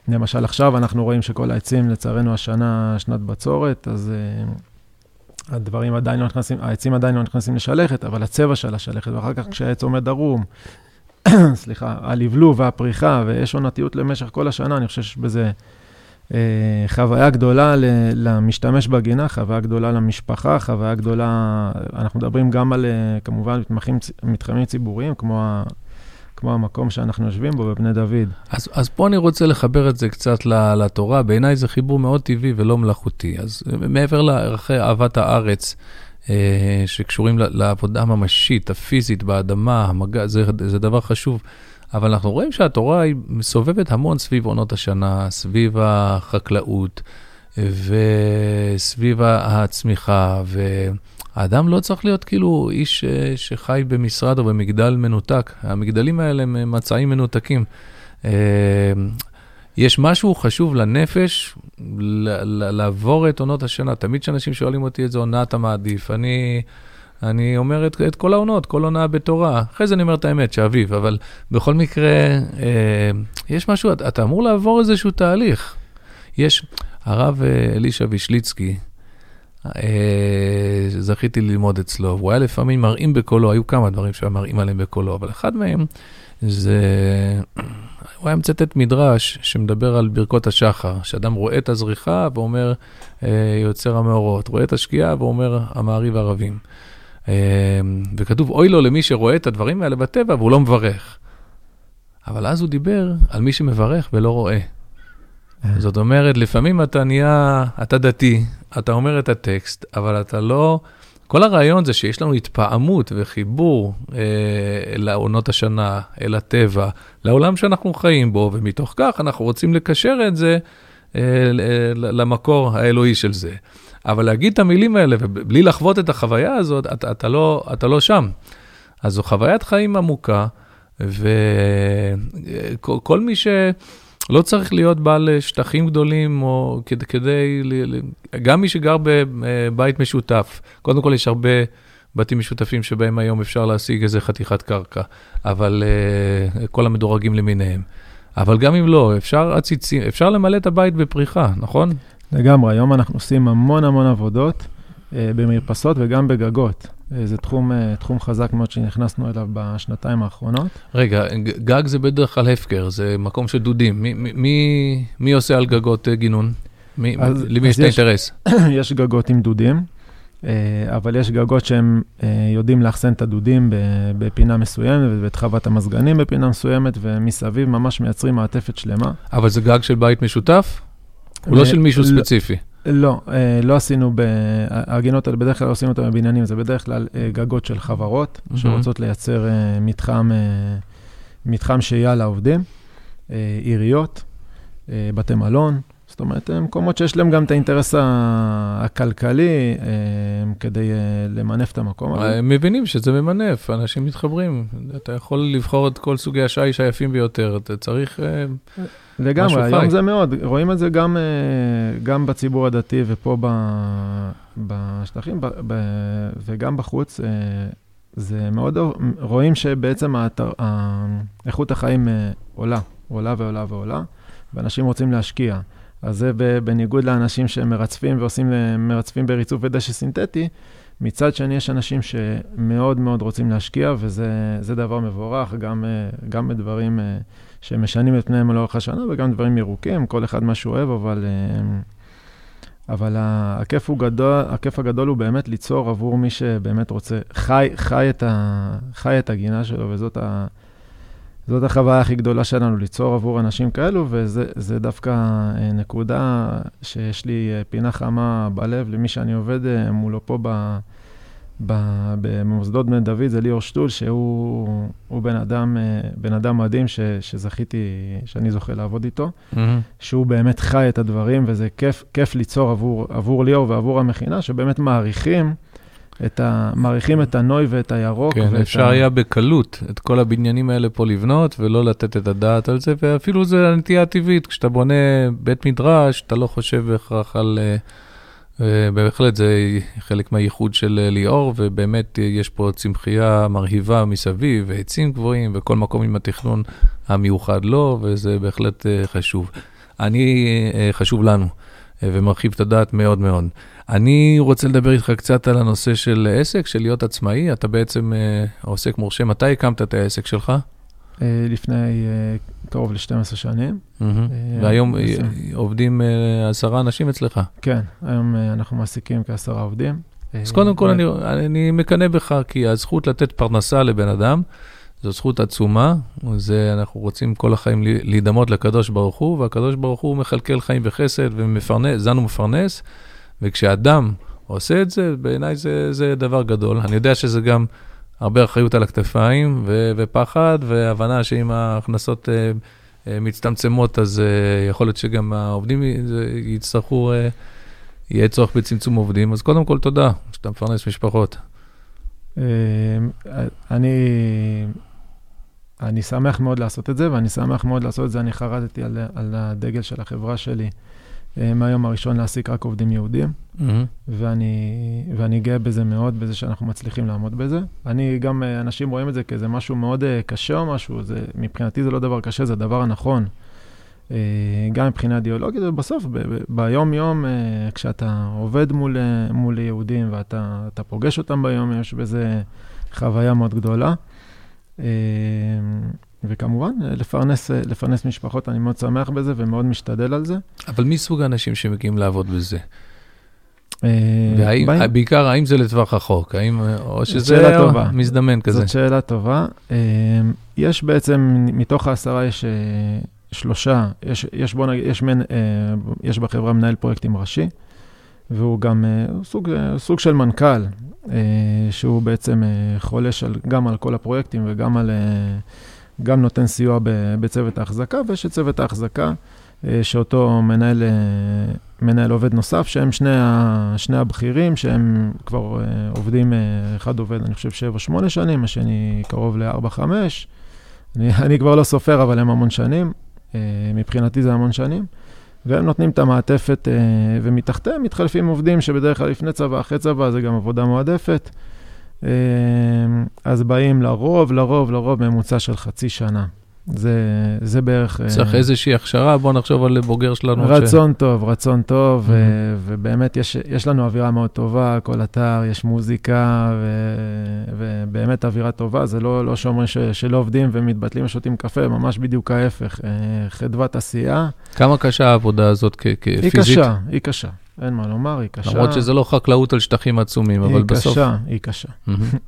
למשל, עכשיו אנחנו רואים שכל העצים, לצערנו, השנה שנת בצורת, אז הדברים עדיין לא נכנסים, העצים עדיין לא נכנסים לשלכת, אבל הצבע של השלכת, ואחר כך כשהעץ עומד ערום, סליחה, הלבלוב והפריחה, ויש עונתיות למשך כל השנה, אני חושב שיש בזה אה, חוויה גדולה ל- למשתמש בגינה, חוויה גדולה למשפחה, חוויה גדולה, אנחנו מדברים גם על, אה, כמובן, מתמחים, מתחמים ציבוריים, כמו, ה, כמו המקום שאנחנו יושבים בו, בבני דוד. אז, אז פה אני רוצה לחבר את זה קצת לתורה, בעיניי זה חיבור מאוד טבעי ולא מלאכותי. אז אה, מעבר לערכי אהבת הארץ, שקשורים ל- לעבודה הממשית, הפיזית, באדמה, המגע, זה, זה דבר חשוב. אבל אנחנו רואים שהתורה היא מסובבת המון סביב עונות השנה, סביב החקלאות וסביב הצמיחה, והאדם לא צריך להיות כאילו איש אה, שחי במשרד או במגדל מנותק. המגדלים האלה הם מצעים מנותקים. יש משהו חשוב לנפש לעבור את עונות השנה. תמיד כשאנשים שואלים אותי איזה עונה אתה מעדיף, אני, אני אומר את, את כל העונות, כל עונה בתורה. אחרי זה אני אומר את האמת, שאביב, אבל בכל מקרה, אה, יש משהו, אתה, אתה אמור לעבור איזשהו תהליך. יש, הרב אה, אלישע וישליצקי, אה, זכיתי ללמוד אצלו, הוא היה לפעמים מראים בקולו, היו כמה דברים שהוא היה מראים עליהם בקולו, אבל אחד מהם זה, הוא היה מצטט מדרש שמדבר על ברכות השחר, שאדם רואה את הזריחה ואומר, אה, יוצר המאורות, רואה את השקיעה ואומר, המעריב ערבים. אה, וכתוב, אוי לו למי שרואה את הדברים האלה בטבע והוא לא מברך. אבל אז הוא דיבר על מי שמברך ולא רואה. זאת אומרת, לפעמים אתה נהיה, אתה דתי, אתה אומר את הטקסט, אבל אתה לא... כל הרעיון זה שיש לנו התפעמות וחיבור אה, לעונות השנה, אל הטבע, לעולם שאנחנו חיים בו, ומתוך כך אנחנו רוצים לקשר את זה אה, למקור האלוהי של זה. אבל להגיד את המילים האלה, ובלי לחוות את החוויה הזאת, אתה, אתה, לא, אתה לא שם. אז זו חוויית חיים עמוקה, וכל כל מי שלא צריך להיות בעל שטחים גדולים, או כדי, כדי גם מי שגר בבית משותף, קודם כל יש הרבה בתים משותפים שבהם היום אפשר להשיג איזה חתיכת קרקע, אבל uh, כל המדורגים למיניהם. אבל גם אם לא, אפשר עציצים, אפשר למלא את הבית בפריחה, נכון? לגמרי, היום אנחנו עושים המון המון עבודות אה, במרפסות וגם בגגות. זה תחום, אה, תחום חזק מאוד שנכנסנו אליו בשנתיים האחרונות. רגע, גג זה בדרך כלל הפקר, זה מקום של דודים. מי, מי- מי, מי עושה על גגות אה, גינון? מי, אז- למי אז יש את האינטרס? יש גגות עם דודים, אה, אבל יש גגות שהם יודעים לאחסן את הדודים בפינה מסוימת, ואת חוות המזגנים בפינה מסוימת, ומסביב ממש מייצרים מעטפת שלמה. אבל זה גג של בית משותף? הוא לא של מישהו לא- ספציפי. לא, אה, לא עשינו. הגינות האלה בדרך כלל עושים אותן בבניינים, זה בדרך כלל אה, גגות של חברות. שרוצות לייצר אה, מתחם, מתחם שהייה לעובדים, עיריות, בתי מלון, זאת אומרת, אה, מקומות שיש להם גם את האינטרס הכלכלי אה, כדי אה, למנף את המקום הזה. הם מבינים שזה ממנף, אנשים מתחברים. אתה יכול לבחור את כל סוגי השיש היפים ביותר, אתה צריך... משהו לגמרי, היום חי. זה מאוד, רואים את זה גם, גם בציבור הדתי ופה ב, בשטחים ב, ב, וגם בחוץ. זה מאוד, רואים שבעצם האתר, איכות החיים עולה, עולה ועולה ועולה, ואנשים רוצים להשקיע. אז זה בניגוד לאנשים שמרצפים ועושים, מרצפים בריצוף ודשא סינתטי, מצד שני יש אנשים שמאוד מאוד רוצים להשקיע, וזה זה דבר מבורך, גם, אה, גם בדברים אה, שמשנים את פניהם לאורך השנה, וגם דברים ירוקים, כל אחד מה שהוא אוהב, אבל, אה, אבל הכיף, גדול, הכיף הגדול הוא באמת ליצור עבור מי שבאמת רוצה, חי, חי, את, ה, חי את הגינה שלו, וזאת ה... זאת החוויה הכי גדולה שלנו, ליצור עבור אנשים כאלו, וזה דווקא אה, נקודה שיש לי אה, פינה חמה בלב למי שאני עובד אה, מולו פה ב, ב, במוסדות בני דוד, זה ליאור שטול, שהוא בן אדם, בן אדם מדהים ש, שזכיתי, שאני זוכה לעבוד איתו, mm-hmm. שהוא באמת חי את הדברים, וזה כיף, כיף ליצור עבור, עבור ליאור ועבור המכינה, שבאמת מעריכים. את ה... מעריכים את הנוי ואת הירוק. כן, אפשר ה... היה בקלות את כל הבניינים האלה פה לבנות, ולא לתת את הדעת על זה, ואפילו זה הנטייה הטבעית. כשאתה בונה בית מדרש, אתה לא חושב בהכרח על... Uh, בהחלט זה חלק מהייחוד של uh, ליאור, ובאמת יש פה צמחייה מרהיבה מסביב, ועצים גבוהים, וכל מקום עם התכנון המיוחד לו, וזה בהחלט חשוב. אני, חשוב לנו, ומרחיב את הדעת מאוד מאוד. אני רוצה לדבר איתך קצת על הנושא של עסק, של להיות עצמאי. אתה בעצם uh, עוסק מורשה. מתי הקמת את העסק שלך? Uh, לפני uh, קרוב ל-12 שנים. Mm-hmm. Uh, והיום uh, עובדים uh, עשרה אנשים אצלך. כן, היום uh, אנחנו מעסיקים כעשרה עובדים. אז קודם כל, אני, אני מקנא בך, כי הזכות לתת פרנסה לבן אדם, זו זכות עצומה, זה אנחנו רוצים כל החיים להידמות לקדוש ברוך הוא, והקדוש ברוך הוא מכלכל חיים בחסד ומפרנס, זן ומפרנס. וכשאדם עושה את זה, בעיניי זה, זה דבר גדול. אני יודע שזה גם הרבה אחריות על הכתפיים ו- ופחד, והבנה שאם ההכנסות uh, uh, מצטמצמות, אז uh, יכול להיות שגם העובדים יצטרכו, uh, יהיה צורך בצמצום עובדים. אז קודם כל, תודה שאתה מפרנס משפחות. אני... אני שמח מאוד לעשות את זה, ואני שמח מאוד לעשות את זה. אני חרדתי על, על הדגל של החברה שלי. אה, מהיום הראשון להעסיק רק עובדים יהודים, mm-hmm. ואני, ואני גאה בזה מאוד, בזה שאנחנו מצליחים לעמוד בזה. אני גם, אה, אנשים רואים את זה כאיזה משהו מאוד אה, קשה או משהו, זה, מבחינתי זה לא דבר קשה, זה הדבר הנכון. גם מבחינה אידיאולוגית, ובסוף, ביום-יום, כשאתה עובד מול, מול יהודים ואתה פוגש אותם ביום, יש בזה חוויה מאוד גדולה. וכמובן, לפרנס, לפרנס משפחות, אני מאוד שמח בזה ומאוד משתדל על זה. אבל מי סוג האנשים שמגיעים לעבוד בזה? אה, והאם, באים... בעיקר, האם זה לטווח רחוק? האם, או שזה מזדמן כזה? זאת שאלה טובה. אה, יש בעצם, מתוך העשרה יש אה, שלושה, יש, יש בוא נגיד, יש, מנ, יש בחברה מנהל פרויקטים ראשי, והוא גם סוג, סוג של מנכ"ל, שהוא בעצם חולש על, גם על כל הפרויקטים וגם על... גם נותן סיוע בצוות ההחזקה, ויש את צוות ההחזקה, אה, שאותו מנהל, אה, מנהל עובד נוסף, שהם שני, ה, שני הבכירים, שהם כבר אה, עובדים, אחד עובד, אני חושב, 7-8 שנים, השני קרוב ל-4-5. אני, אני כבר לא סופר, אבל הם המון שנים. מבחינתי זה המון שנים. והם נותנים את המעטפת, ומתחתיהם מתחלפים עובדים שבדרך כלל לפני צבא, אחרי צבא, זה גם עבודה מועדפת. אמ, אז באים לרוב, לרוב, לרוב ממוצע של חצי שנה. זה, זה בערך... אה, צריך איזושהי הכשרה, בואו נחשוב על בוגר שלנו. רצון ש... טוב, רצון טוב, mm-hmm. ו, ובאמת יש, יש לנו אווירה מאוד טובה, כל אתר, יש מוזיקה, ו, ובאמת אווירה טובה, זה לא, לא שאומרים ש, שלא עובדים ומתבטלים ושותים קפה, ממש בדיוק ההפך, אה, חדוות עשייה. כמה קשה העבודה הזאת כפיזית? היא קשה, היא קשה. אין מה לומר, היא קשה. למרות שזה לא חקלאות על שטחים עצומים, אבל בסוף... היא קשה, היא קשה.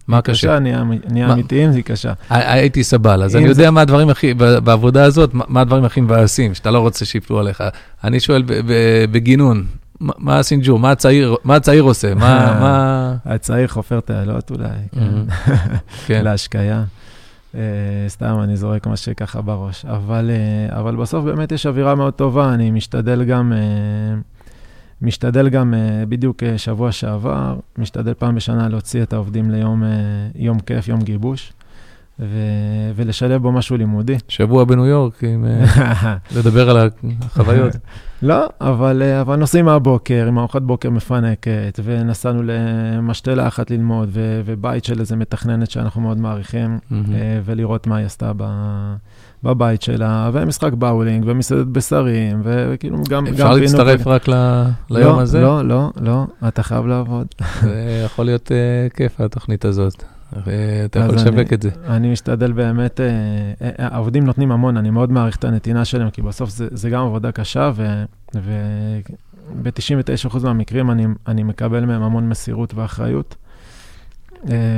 מה קשה? נהיה אמיתיים, היא קשה. הייתי סבל, אז אני יודע מה הדברים הכי, בעבודה הזאת, מה הדברים הכי מבאסים, שאתה לא רוצה שיפלו עליך. אני שואל בגינון, מה הסינג'ור, מה הצעיר עושה? מה... הצעיר חופר תעלות אולי, כן. כן. להשקיה. אה, סתם, אני זורק מה שככה בראש. אבל, אה, אבל בסוף באמת יש אווירה מאוד טובה, אני משתדל גם... אה, משתדל גם, uh, בדיוק uh, שבוע שעבר, משתדל פעם בשנה להוציא את העובדים ליום uh, יום כיף, יום גיבוש, ו- ולשלב בו משהו לימודי. שבוע בניו יורק, עם, לדבר על החוויות. לא, אבל, אבל נוסעים מהבוקר, עם ארוחת בוקר מפנקת, ונסענו למשתלה אחת ללמוד, ו- ובית של איזה מתכננת שאנחנו מאוד מעריכים, ולראות מה היא עשתה ב... בבית שלה, ומשחק באולינג, ומסעדת בשרים, וכאילו גם... אפשר גם להצטרף רק ל... ליום לא, הזה? לא, לא, לא, אתה חייב לעבוד. זה יכול להיות uh, כיף, התוכנית הזאת. אתה יכול לשווק את זה. אני משתדל באמת, uh, העובדים נותנים המון, אני מאוד מעריך את הנתינה שלהם, כי בסוף זה, זה גם עבודה קשה, וב-99% מהמקרים אני, אני מקבל מהם המון מסירות ואחריות.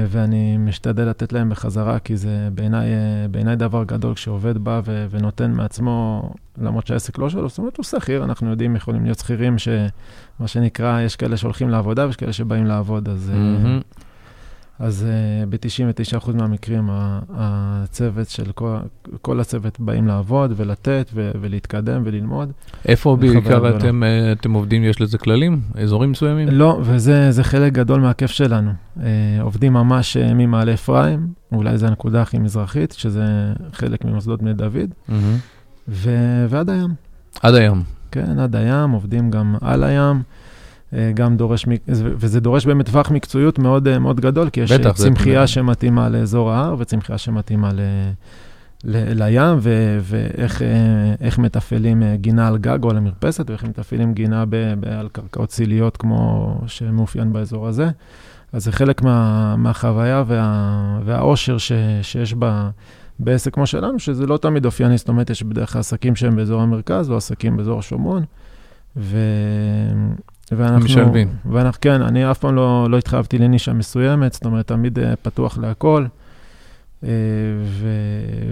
ואני משתדל לתת להם בחזרה, כי זה בעיניי, בעיניי דבר גדול כשעובד בא ו- ונותן מעצמו, למרות שהעסק לא שלו, זאת אומרת, הוא שכיר, אנחנו יודעים, יכולים להיות שכירים, שמה שנקרא, יש כאלה שהולכים לעבודה ויש כאלה שבאים לעבוד, אז... Mm-hmm. אז uh, ב-99% מהמקרים הצוות של כל, כל הצוות באים לעבוד ולתת ו- ולהתקדם וללמוד. איפה בעיקר אתם, uh, אתם עובדים, יש לזה כללים? אזורים מסוימים? לא, וזה חלק גדול מהכיף שלנו. Uh, עובדים ממש uh, ממעלה אפרים, אולי זו הנקודה הכי מזרחית, שזה חלק ממוסדות בני דוד, mm-hmm. ו- ועד הים. עד הים. כן, עד הים, עובדים גם על הים. אה, גם דורש, וזה דורש באמת טווח מקצועיות מאוד, אה, מאוד גדול, כי יש בטח, צמחייה זה... שמתאימה לאזור ההר וצמחייה שמתאימה ל... ל... לים, ו... ואיך אה, מתפעלים גינה על גג או על המרפסת, ואיך מתפעלים גינה ב... ב... על קרקעות ציליות כמו שמאופיין באזור הזה. אז זה חלק מה... מהחוויה וה... והאושר ש... שיש בה. בעסק כמו שלנו, שזה לא תמיד אופייני, זאת אומרת, יש בדרך כלל עסקים שהם באזור המרכז או עסקים באזור השומרון, ו... ואנחנו, משלבים. ואנחנו, כן, אני אף פעם לא, לא התחייבתי לנישה מסוימת, זאת אומרת, תמיד אה, פתוח להכל. אה, ו,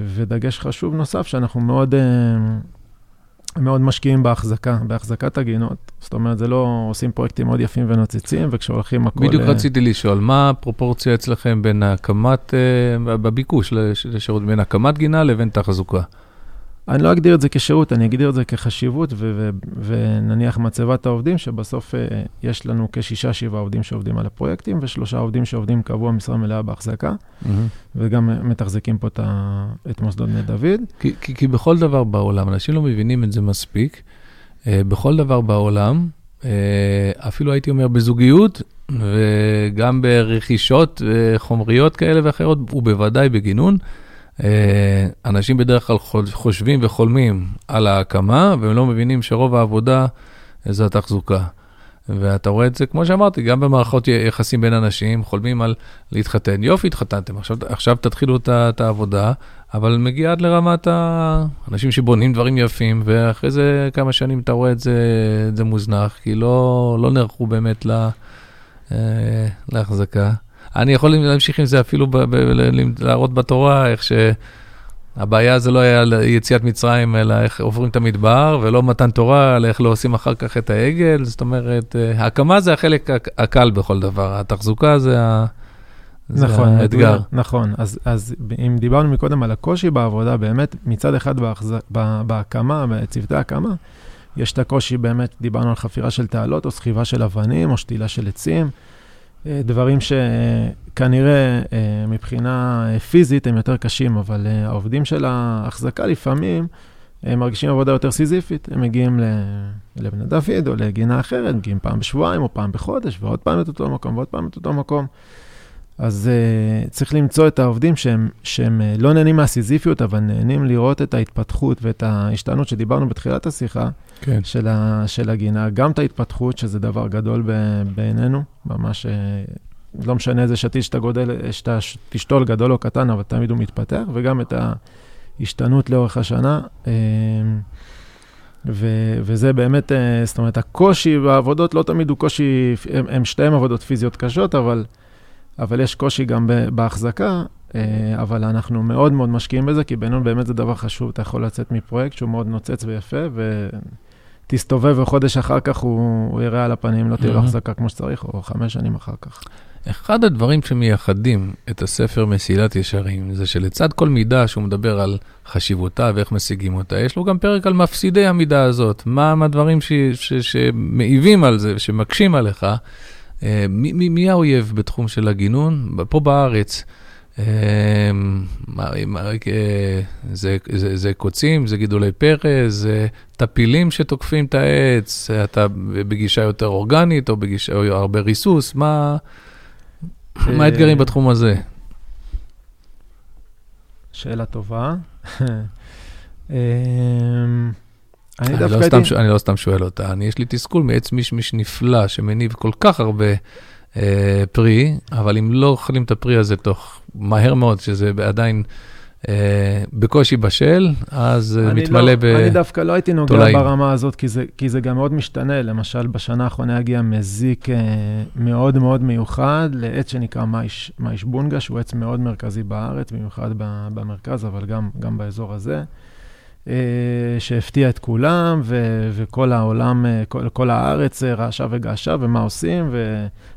ודגש חשוב נוסף, שאנחנו מאוד, אה, מאוד משקיעים בהחזקה, בהחזקת הגינות. זאת אומרת, זה לא עושים פרויקטים מאוד יפים ונוצצים, וכשהולכים הכל... בדיוק רציתי לשאול, מה הפרופורציה אצלכם בין הקמת, בביקוש לשירות, בין הקמת גינה לבין תחזוקה? אני לא אגדיר את זה כשירות, אני אגדיר את זה כחשיבות, ו- ו- ונניח מצבת העובדים, שבסוף uh, יש לנו כשישה, שבעה עובדים שעובדים על הפרויקטים, ושלושה עובדים שעובדים קבוע משרה מלאה בהחזקה, mm-hmm. וגם מתחזקים פה את, ה- את מוסדות בני דוד. כי, כי, כי בכל דבר בעולם, אנשים לא מבינים את זה מספיק, uh, בכל דבר בעולם, uh, אפילו הייתי אומר בזוגיות, וגם ברכישות חומריות כאלה ואחרות, ובוודאי בגינון, אה, אנשים בדרך כלל חושבים וחולמים על ההקמה, והם לא מבינים שרוב העבודה זה התחזוקה. ואתה רואה את זה, כמו שאמרתי, גם במערכות יחסים בין אנשים, חולמים על להתחתן. יופי, התחתנתם, עכשיו, עכשיו תתחילו את העבודה, אבל מגיע עד לרמת האנשים שבונים דברים יפים, ואחרי זה כמה שנים אתה רואה את זה, את זה מוזנח, כי לא, לא נערכו באמת לה, אה, להחזקה. אני יכול להמשיך עם זה אפילו להראות בתורה איך שהבעיה זה לא היה יציאת מצרים, אלא איך עוברים את המדבר, ולא מתן תורה, אלא איך לא עושים אחר כך את העגל. זאת אומרת, אה, ההקמה זה החלק הקל בכל דבר, התחזוקה זה ה... נכון, האתגר. נכון, אז, אז אם דיברנו מקודם על הקושי בעבודה, באמת מצד אחד בהחז... בהקמה, בצוותי ההקמה, יש את הקושי באמת, דיברנו על חפירה של תעלות, או סחיבה של אבנים, או שתילה של עצים. אה, דברים שכנראה אה, מבחינה אה, פיזית הם יותר קשים, אבל העובדים של ההחזקה לפעמים הם מרגישים עבודה יותר סיזיפית. הם מגיעים לבני דוד או לגינה אחרת, מגיעים פעם בשבועיים או פעם בחודש, ועוד פעם את אותו מקום ועוד פעם את אותו מקום. אז uh, צריך למצוא את העובדים שהם, שהם uh, לא נהנים מהסיזיפיות, אבל נהנים לראות את ההתפתחות ואת ההשתנות שדיברנו בתחילת השיחה, כן. של, ה, של הגינה, גם את ההתפתחות, שזה דבר גדול ב, בעינינו, ממש, uh, לא משנה איזה שתיל שאתה גודל, שאתה תשתול גדול או קטן, אבל תמיד הוא מתפתח, וגם את ההשתנות לאורך השנה. Uh, ו- וזה באמת, uh, זאת אומרת, הקושי בעבודות לא תמיד הוא קושי, הם, הם שתיהם עבודות פיזיות קשות, אבל... אבל יש קושי גם בהחזקה, אה, אבל אנחנו מאוד מאוד משקיעים בזה, כי בינינו באמת זה דבר חשוב. אתה יכול לצאת מפרויקט שהוא מאוד נוצץ ויפה, ותסתובב וחודש אחר כך הוא, הוא יראה על הפנים, לא תהיה לו החזקה כמו שצריך, או חמש שנים אחר כך. אחד הדברים שמייחדים את הספר מסילת ישרים, זה שלצד כל מידה שהוא מדבר על חשיבותה ואיך משיגים אותה, יש לו גם פרק על מפסידי המידה הזאת. מה הדברים שמעיבים על זה, שמקשים עליך. אה, מי, מי, מי האויב בתחום של הגינון? פה בארץ, אה, אה, זה, זה, זה קוצים, זה גידולי פרא, זה טפילים שתוקפים את העץ, אתה בגישה יותר אורגנית או בגישה, או הרבה ריסוס, מה, מה האתגרים בתחום הזה? שאלה טובה. אני, אני, לא סתם. אני לא סתם שואל אותה, אני, יש לי תסכול מעץ מישמיש נפלא שמניב כל כך הרבה אה, פרי, אבל אם לא אוכלים את הפרי הזה תוך מהר מאוד, שזה עדיין אה, בקושי בשל, אז אה, מתמלא לא, ב... אני דווקא לא הייתי נוגע תולעים. ברמה הזאת, כי זה, כי זה גם מאוד משתנה. למשל, בשנה האחרונה הגיע מזיק אה, מאוד מאוד מיוחד לעץ שנקרא מייש, מייש בונגה, שהוא עץ מאוד מרכזי בארץ, במיוחד במרכז, אבל גם, גם באזור הזה, שהפתיע את כולם, ו, וכל העולם, אה, כל, כל הארץ אה, רעשה וגעשה, ומה עושים,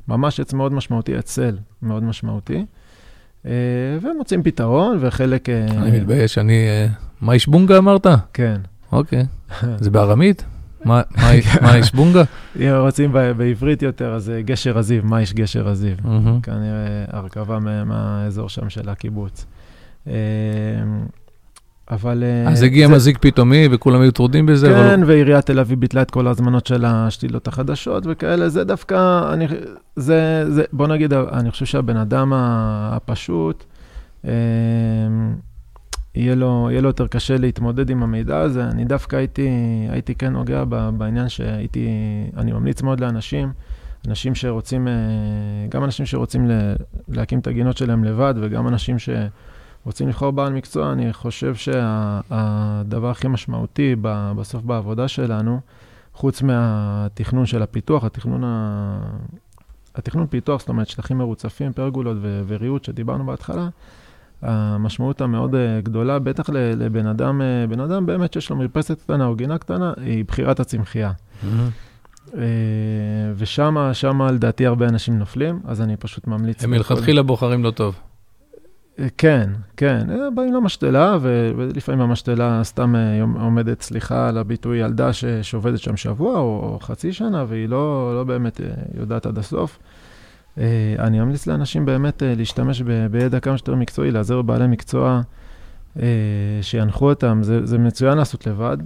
וממש עץ מאוד משמעותי, עץ צל מאוד משמעותי. אה, ומוצאים פתרון, וחלק... אה, אני מתבייש, אני... אה, מה איש בונגה אמרת? כן. אוקיי. זה בארמית? מה- איש בונגה? אם רוצים בעברית יותר, אז אה, גשר הזיו, מה יש גשר הזיו? כנראה הרכבה מה- מהאזור שם של הקיבוץ. אבל... אה, אז הגיע זה- מזיק פתאומי וכולם היו טרודים בזה, אבל כן, ועיריית תל אביב ביטלה את כל ההזמנות של השתילות החדשות וכאלה, זה דווקא, אני, זה, זה, בוא נגיד, אני חושב שהבן אדם הפשוט, אה, יהיה לו, יהיה לו יותר קשה להתמודד עם המידע הזה. אני דווקא הייתי, הייתי כן נוגע בעניין שהייתי, אני ממליץ מאוד לאנשים, אנשים שרוצים, אה, גם אנשים שרוצים להקים את הגינות שלהם לבד, וגם אנשים שרוצים לבחור בעל מקצוע, אני חושב שהדבר הכי משמעותי ב- בסוף בעבודה שלנו, חוץ מהתכנון של הפיתוח, התכנון, ה... התכנון פיתוח, זאת אומרת שטחים מרוצפים, פרגולות ו- וריהוט שדיברנו בהתחלה, המשמעות המאוד אה, גדולה, בטח לבן אדם, אה, בן אדם באמת שיש לו מרפסת קטנה או גינה קטנה, היא בחירת הצמחייה. מהמם. אה, ושמה, שמה לדעתי הרבה אנשים נופלים, אז אני פשוט ממליץ. הם מלכתחילה בוחרים לא טוב. כן, כן, אה, באים למשתלה, ולפעמים המשתלה סתם אה, עומדת, סליחה על הביטוי, ילדה שעובדת שם שבוע או, חצי שנה, והיא לא, לא באמת אה, יודעת עד הסוף. אני אמליץ לאנשים באמת להשתמש בידע כמה שיותר מקצועי, להיעזר בבעלי מקצוע שינחו אותם. זה, זה מצוין לעשות לבד,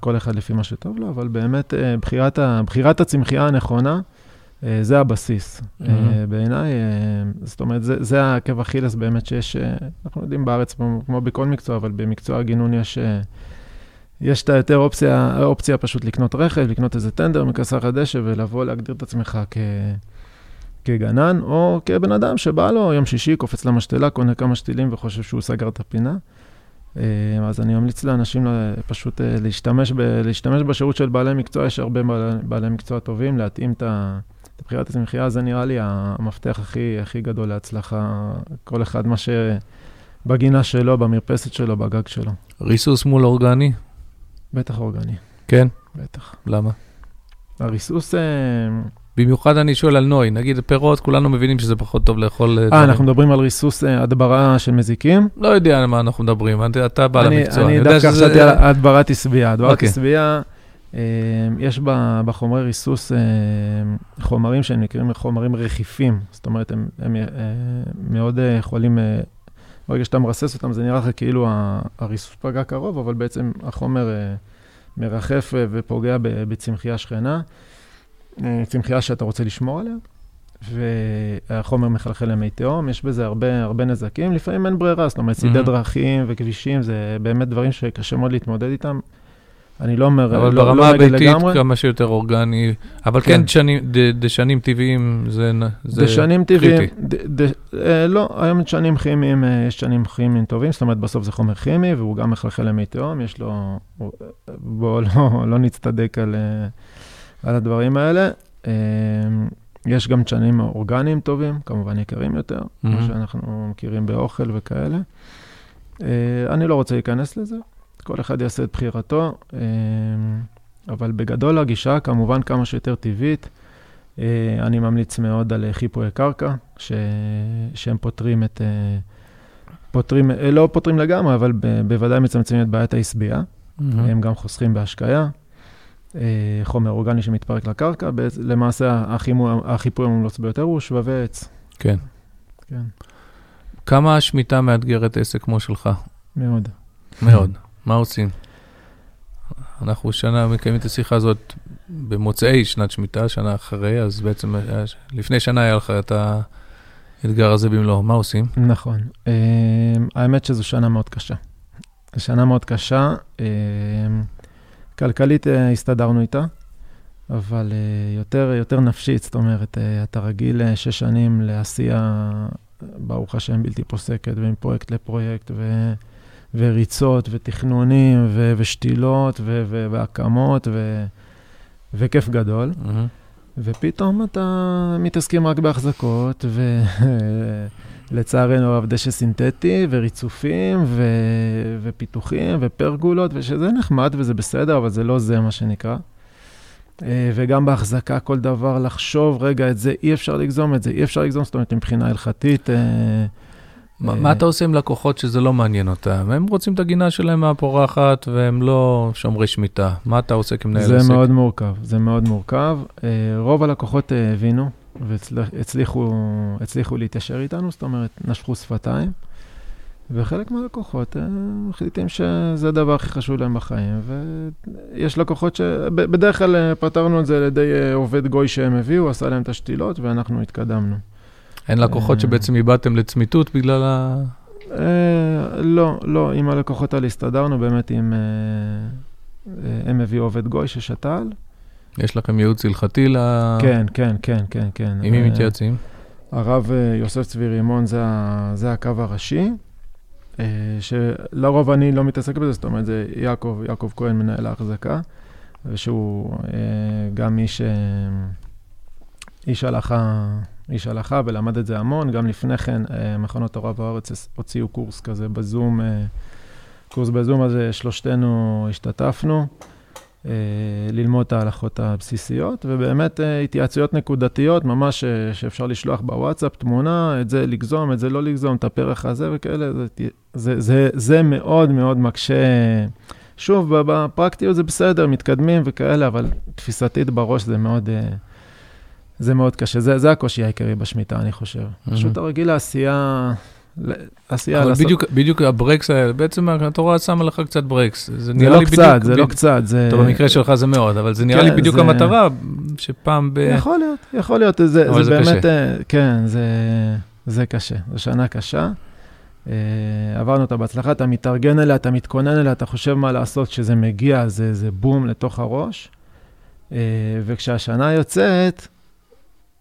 כל אחד לפי מה שטוב לו, אבל באמת בחירת, בחירת הצמחייה הנכונה, זה הבסיס. Mhm. אה, בעיניי, אה, זאת אומרת, זה, זה העקב אכילס באמת שיש, אה, אנחנו יודעים בארץ, כמו, בכל מקצוע, אבל במקצוע הגינון יש, אה, יש את היותר אופציה, אופציה פשוט לקנות רכב, לקנות איזה טנדר מכסח הדשא ולבוא להגדיר את עצמך כ, כגנן, או כבן אדם שבא לו יום שישי, קופץ למשתלה, קונה כמה שתילים וחושב שהוא סגר את הפינה. אה, אז אני ממליץ לאנשים פשוט אה, להשתמש, ב, להשתמש בשירות של בעלי מקצוע, יש הרבה בעלי, בעלי מקצוע טובים, להתאים את ה... את בחירת הצמחייה, זה נראה לי המפתח הכי, הכי גדול להצלחה. כל אחד מה שבגינה שלו, במרפסת שלו, בגג שלו. ריסוס מול אורגני? בטח אורגני, כן. בטח. למה? הריסוס... אה, במיוחד אני שואל על נוי, נגיד פירות, כולנו מבינים שזה פחות טוב לאכול... אה, אנחנו מדברים על ריסוס אה, הדברה של מזיקים. לא יודע על מה אנחנו מדברים, אתה- בעל אני, המקצוע. אני דווקא חשבתי על הדברת עשבייה. הדברת אוקיי. אה, יש בחומרי ריסוס אה, חומרים שהם נקראים חומרים רחיפים. זאת אומרת, הם, הם אה, מאוד יכולים, ברגע שאתה מרסס אותם, זה נראה לך כאילו הריסוס פגע קרוב, אבל בעצם החומר מרחף ופוגע בצמחייה שכנה, צמחייה שאתה רוצה לשמור עליה. והחומר מחלחל למי תהום, יש בזה הרבה, הרבה נזקים, לפעמים אין ברירה, זאת אומרת, צידי Mhm. דרכים וכבישים, זה באמת דברים שקשה מאוד להתמודד איתם. אני לא אומר, אבל לא, ברמה לא הביתית, לגמרי. כמה שיותר אורגני, אבל כן. כן דשנים- ד- דשנים טבעיים, זה זה דשנים טבעיים, קריטי. ד, ד, אה, לא, היום דשנים כימיים, אה, יש דשנים כימיים טובים, זאת אומרת, בסוף זה חומר כימי, והוא גם מחלחל למי תהום, יש לו, בואו לא, לא נצטדק על, אה, על הדברים האלה. אה, יש גם דשנים אורגניים טובים, כמובן יקרים יותר, כמו Mhm. שאנחנו מכירים באוכל וכאלה. אה, אני לא רוצה להיכנס לזה, כל אחד יעשה את בחירתו, אה, אבל בגדול הגישה כמובן כמה שיותר טבעית. אה, אני ממליץ מאוד על אה, חיפויי קרקע, ש... שהם פותרים את... אה, פותרים, לא פותרים לגמרי, אבל ב... בוודאי מצמצמים את בעיית העשבייה. מהמם. הם גם חוסכים בהשקיה. חומר אורגני שמתפרק לקרקע, למעשה החימו, החיפוי המומלץ ביותר הוא שבבי עץ. כן. כן, כמה השמיטה מאתגרת עסק כמו שלך? מאוד. מאוד. מה עושים? אנחנו שנה מקיימים את השיחה הזאת במוצאי שנת שמיטה, שנה אחרי, אז בעצם היה- לפני שנה היה לך את האתגר הזה במלואו. מה עושים? נכון. אה, האמת שזו שנה מאוד קשה. שנה מאוד קשה. אה, כלכלית אה, הסתדרנו איתה, אבל אה, יותר, יותר נפשית, זאת אומרת, אה, אתה רגיל אה, שש שנים לעשייה ברוך השם, בלתי פוסקת, ומפרויקט לפרויקט, ו... וריצות, ותכנונים, ו... ושתילות, ו... ו... והקמות, ו... וכיף גדול. Mm-hmm. ופתאום אתה מתעסקים רק בהחזקות, ולצערנו הרב דשא סינתטי, וריצופים, ו... ופיתוחים, ופרגולות, ושזה נחמד וזה בסדר, אבל זה לא זה מה שנקרא. אה, וגם בהחזקה, כל דבר, לחשוב, רגע, את זה אי אפשר לגזום, את זה אי אפשר לגזום, זאת אומרת, מבחינה הלכתית. אה, מה, אתה עושה עם לקוחות שזה לא מעניין אותם? הם רוצים את הגינה שלהם מהפורחת והם לא שומרי שמיטה. מה אתה עושה כמנהל עסק? זה מאוד מורכב, זה מאוד מורכב. אה, רוב הלקוחות הבינו והצליחו להתיישר איתנו, זאת אומרת, נשפכו שפתיים. וחלק מהלקוחות אה, מחליטים שזה הדבר הכי חשוב להם בחיים, ויש לקוחות שבדרך כלל פתרנו את זה על ידי עובד גוי שהם הביאו, עשה להם את השתילות, ואנחנו התקדמנו. אין לקוחות שבעצם איבדתם לצמיתות בגלל ה... לא, לא, עם הלקוחות האלה הסתדרנו, באמת עם... הם הביאו עובד גוי ששתל. יש לכם ייעוץ הלכתי ל... כן, כן, כן, כן, כן. עם מי מתייעצים? הרב יוסף צבי רימון זה, זה הקו הראשי. אה, שלרוב אני לא מתעסק בזה, זאת אומרת, זה יעקב, יעקב כהן, מנהל ההחזקה, ושהוא אה, גם איש, אה, איש הלכה, איש הלכה ולמד את זה המון. גם לפני כן, מכונות תורה בארץ הוציאו קורס כזה בזום, קורס בזום, אז שלושתנו השתתפנו. אה, ללמוד את ההלכות הבסיסיות, ובאמת אה, התייעצויות נקודתיות, ממש אה, שאפשר לשלוח בוואטסאפ תמונה, את זה לגזום, את זה לא לגזום, את הפרח הזה וכאלה, זה, זה, זה, זה מאוד מאוד מקשה. שוב, בפרקטיות זה בסדר, מתקדמים וכאלה, אבל תפיסתית בראש זה מאוד, זה מאוד קשה. זה, זה הקושי העיקרי בשמיטה, אני חושב. Mm-hmm. פשוט הרגיל לעשייה... עשייה אבל לעשות... בדיוק, בדיוק הברקס האלה, בעצם התורה שמה לך קצת ברקס. זה, זה לא קצת, בדיוק, זה לא קצת, זה... טוב, במקרה שלך זה מאוד, אבל זה נראה כן, לי בדיוק זה... המטרה, שפעם ב... יכול להיות, יכול להיות, זה, זה, זה באמת, קשה. כן, זה, זה קשה, זו שנה קשה. Uh, עברנו אותה בהצלחה, אתה מתארגן אליה, אתה מתכונן אליה, אתה חושב מה לעשות, כשזה מגיע, זה, זה בום לתוך הראש. Uh, וכשהשנה יוצאת,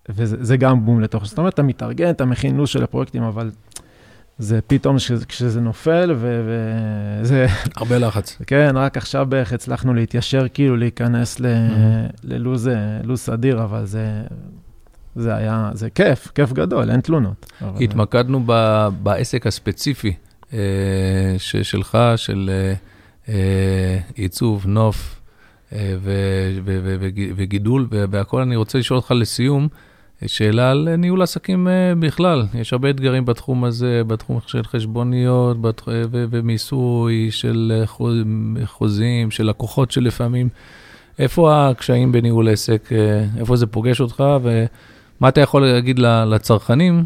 וזה גם בום לתוך, זאת אומרת, אתה מתארגן, אתה מכין לו"ז של הפרויקטים, אבל זה פתאום כשזה, כשזה נופל, וזה... הרבה לחץ. כן, רק עכשיו בערך הצלחנו להתיישר, כאילו להיכנס mm-hmm. ללו"ז סדיר, אבל זה, זה היה, זה כיף, כיף גדול, אין תלונות. התמקדנו ב, בעסק הספציפי אה, ש, שלך, של אה, אה עיצוב, נוף אה, ו, ו, ו, ו, וגידול והכול. אני רוצה לשאול אותך לסיום, שאלה על ניהול עסקים אה, בכלל. יש הרבה אתגרים בתחום הזה, בתחום של חשבוניות בתח... ו... ומיסוי, של חוזים, של לקוחות שלפעמים. איפה הקשיים בניהול עסק, אה, איפה זה פוגש אותך, ומה אתה יכול להגיד לצרכנים?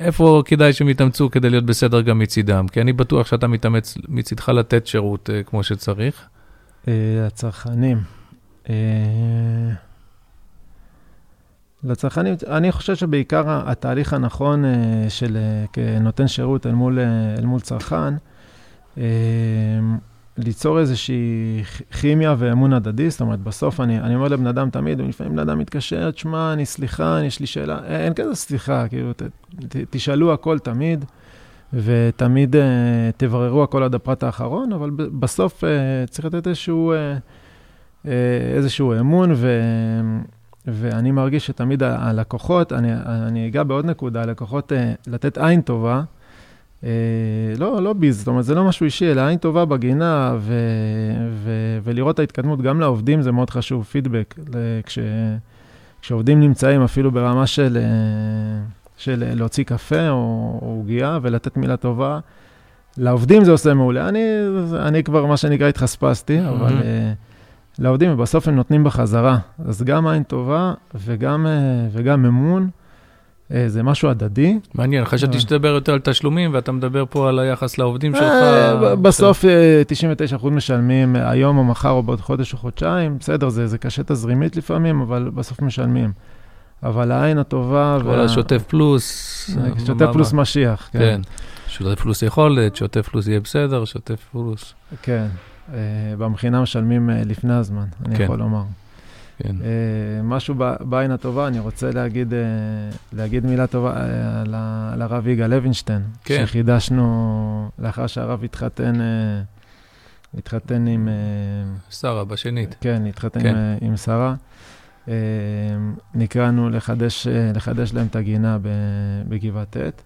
איפה כדאי שהם יתאמצו כדי להיות בסדר גם מצידם? כי אני בטוח שאתה מתאמץ מצידך לתת שירות אה, כמו שצריך. הצרכנים. לצרכנים, אני חושב שבעיקר התהליך הנכון אה, של אה, כנותן שירות אל מול, אה, אל מול צרכן, ליצור איזושהי כימיה ואמון הדדי, זאת אומרת, בסוף אני, אני אומר לבן אדם תמיד, לפעמים בן אדם מתקשר, תשמע, אני סליחה, יש לי שאלה, אין, אין כזה סליחה, כאילו, ת, ת, תשאלו הכל תמיד, ותמיד uh, תבררו הכל עד הפרט האחרון, אבל בסוף uh, צריך לתת איזשהו, uh, uh, איזשהו אמון, ו... ואני מרגיש שתמיד הלקוחות, אני, אני אגע בעוד נקודה, הלקוחות, אה, לתת עין טובה, אה, לא, לא ביז, זאת אומרת, זה לא משהו אישי, אלא עין טובה בגינה, ו, ו, ולראות את ההתקדמות, גם לעובדים זה מאוד חשוב, פידבק. כש, כשעובדים נמצאים אפילו ברמה של, אה, של להוציא קפה או עוגייה ולתת מילה טובה, לעובדים זה עושה מעולה. אני, אני כבר, מה שנקרא, התחספסתי, mm-hmm. אבל... לעובדים, ובסוף הם נותנים בחזרה. אז גם עין טובה וגם, אה, וגם אמון, אה, זה משהו הדדי. מעניין, חשבתי אה. שתדבר יותר על תשלומים, ואתה מדבר פה על היחס לעובדים שלך. בסוף 99% משלמים היום או מחר או בעוד חודש או חודשיים, בסדר, זה, זה קשה תזרימית לפעמים, אבל בסוף משלמים. אבל העין הטובה... כל וה... השוטף פלוס. שוטף פלוס משיח, כן. כן. שוטף פלוס יכולת, שוטף פלוס יהיה בסדר, שוטף פלוס. כן. אה, במכינה משלמים אה, לפני הזמן, אני כן. יכול לומר. כן. משהו בעין הטובה, אני רוצה להגיד, להגיד מילה טובה על, על הרב יגאל לוינשטיין, כן. שחידשנו לאחר שהרב התחתן, התחתן עם... שרה, בשנית. כן, התחתן כן. עם, עם שרה. נקראנו לחדש, לחדש להם את הגינה בגבעת ט'.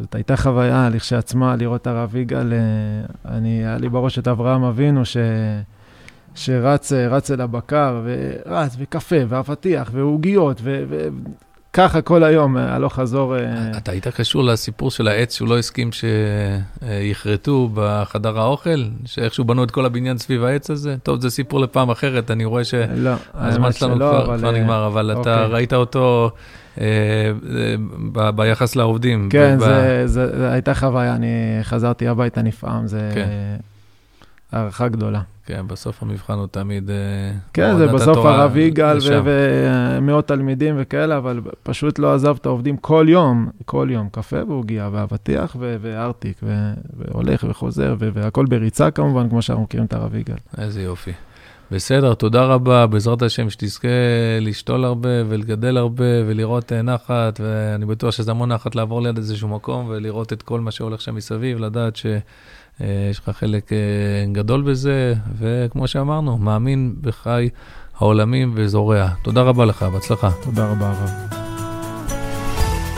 זאת הייתה חוויה לכשעצמה לראות את הרב יגאל, אני, היה לי בראש את אברהם אבינו, ש... שרץ רץ אל הבקר, ורץ, וקפה, ואבטיח, ועוגיות, וככה כל היום, הלוך חזור. אתה היית קשור לסיפור של העץ שהוא לא הסכים שיכרתו בחדר האוכל? שאיכשהו בנו את כל הבניין סביב העץ הזה? טוב, זה סיפור לפעם אחרת, אני רואה שהזמן שלנו כבר נגמר, אבל אתה אוקיי. ראית אותו... ביחס לעובדים. כן, זו הייתה חוויה, אני חזרתי הביתה נפעם, זו כן. הערכה גדולה. כן, בסוף המבחן הוא תמיד... כן, זה בסוף הרב יגאל ומאות תלמידים וכאלה, אבל פשוט לא עזב את העובדים כל יום, כל יום, קפה ועוגיה ואבטיח וארטיק, והולך וחוזר, והכל בריצה כמובן, כמו שאנחנו מכירים את הרב יגאל. איזה יופי. בסדר, תודה רבה, בעזרת השם שתזכה לשתול הרבה ולגדל הרבה ולראות נחת, ואני בטוח שזה המון נחת לעבור ליד איזשהו מקום ולראות את כל מה שהולך שם מסביב, לדעת שיש לך חלק גדול בזה, וכמו שאמרנו, מאמין בחי העולמים וזורע. תודה רבה לך, בהצלחה. תודה רבה, הרב.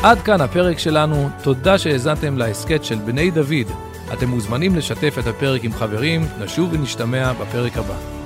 עד כאן הפרק שלנו, תודה שהאזנתם להסכת של בני דוד. אתם מוזמנים לשתף את הפרק עם חברים, נשוב ונשתמע בפרק הבא.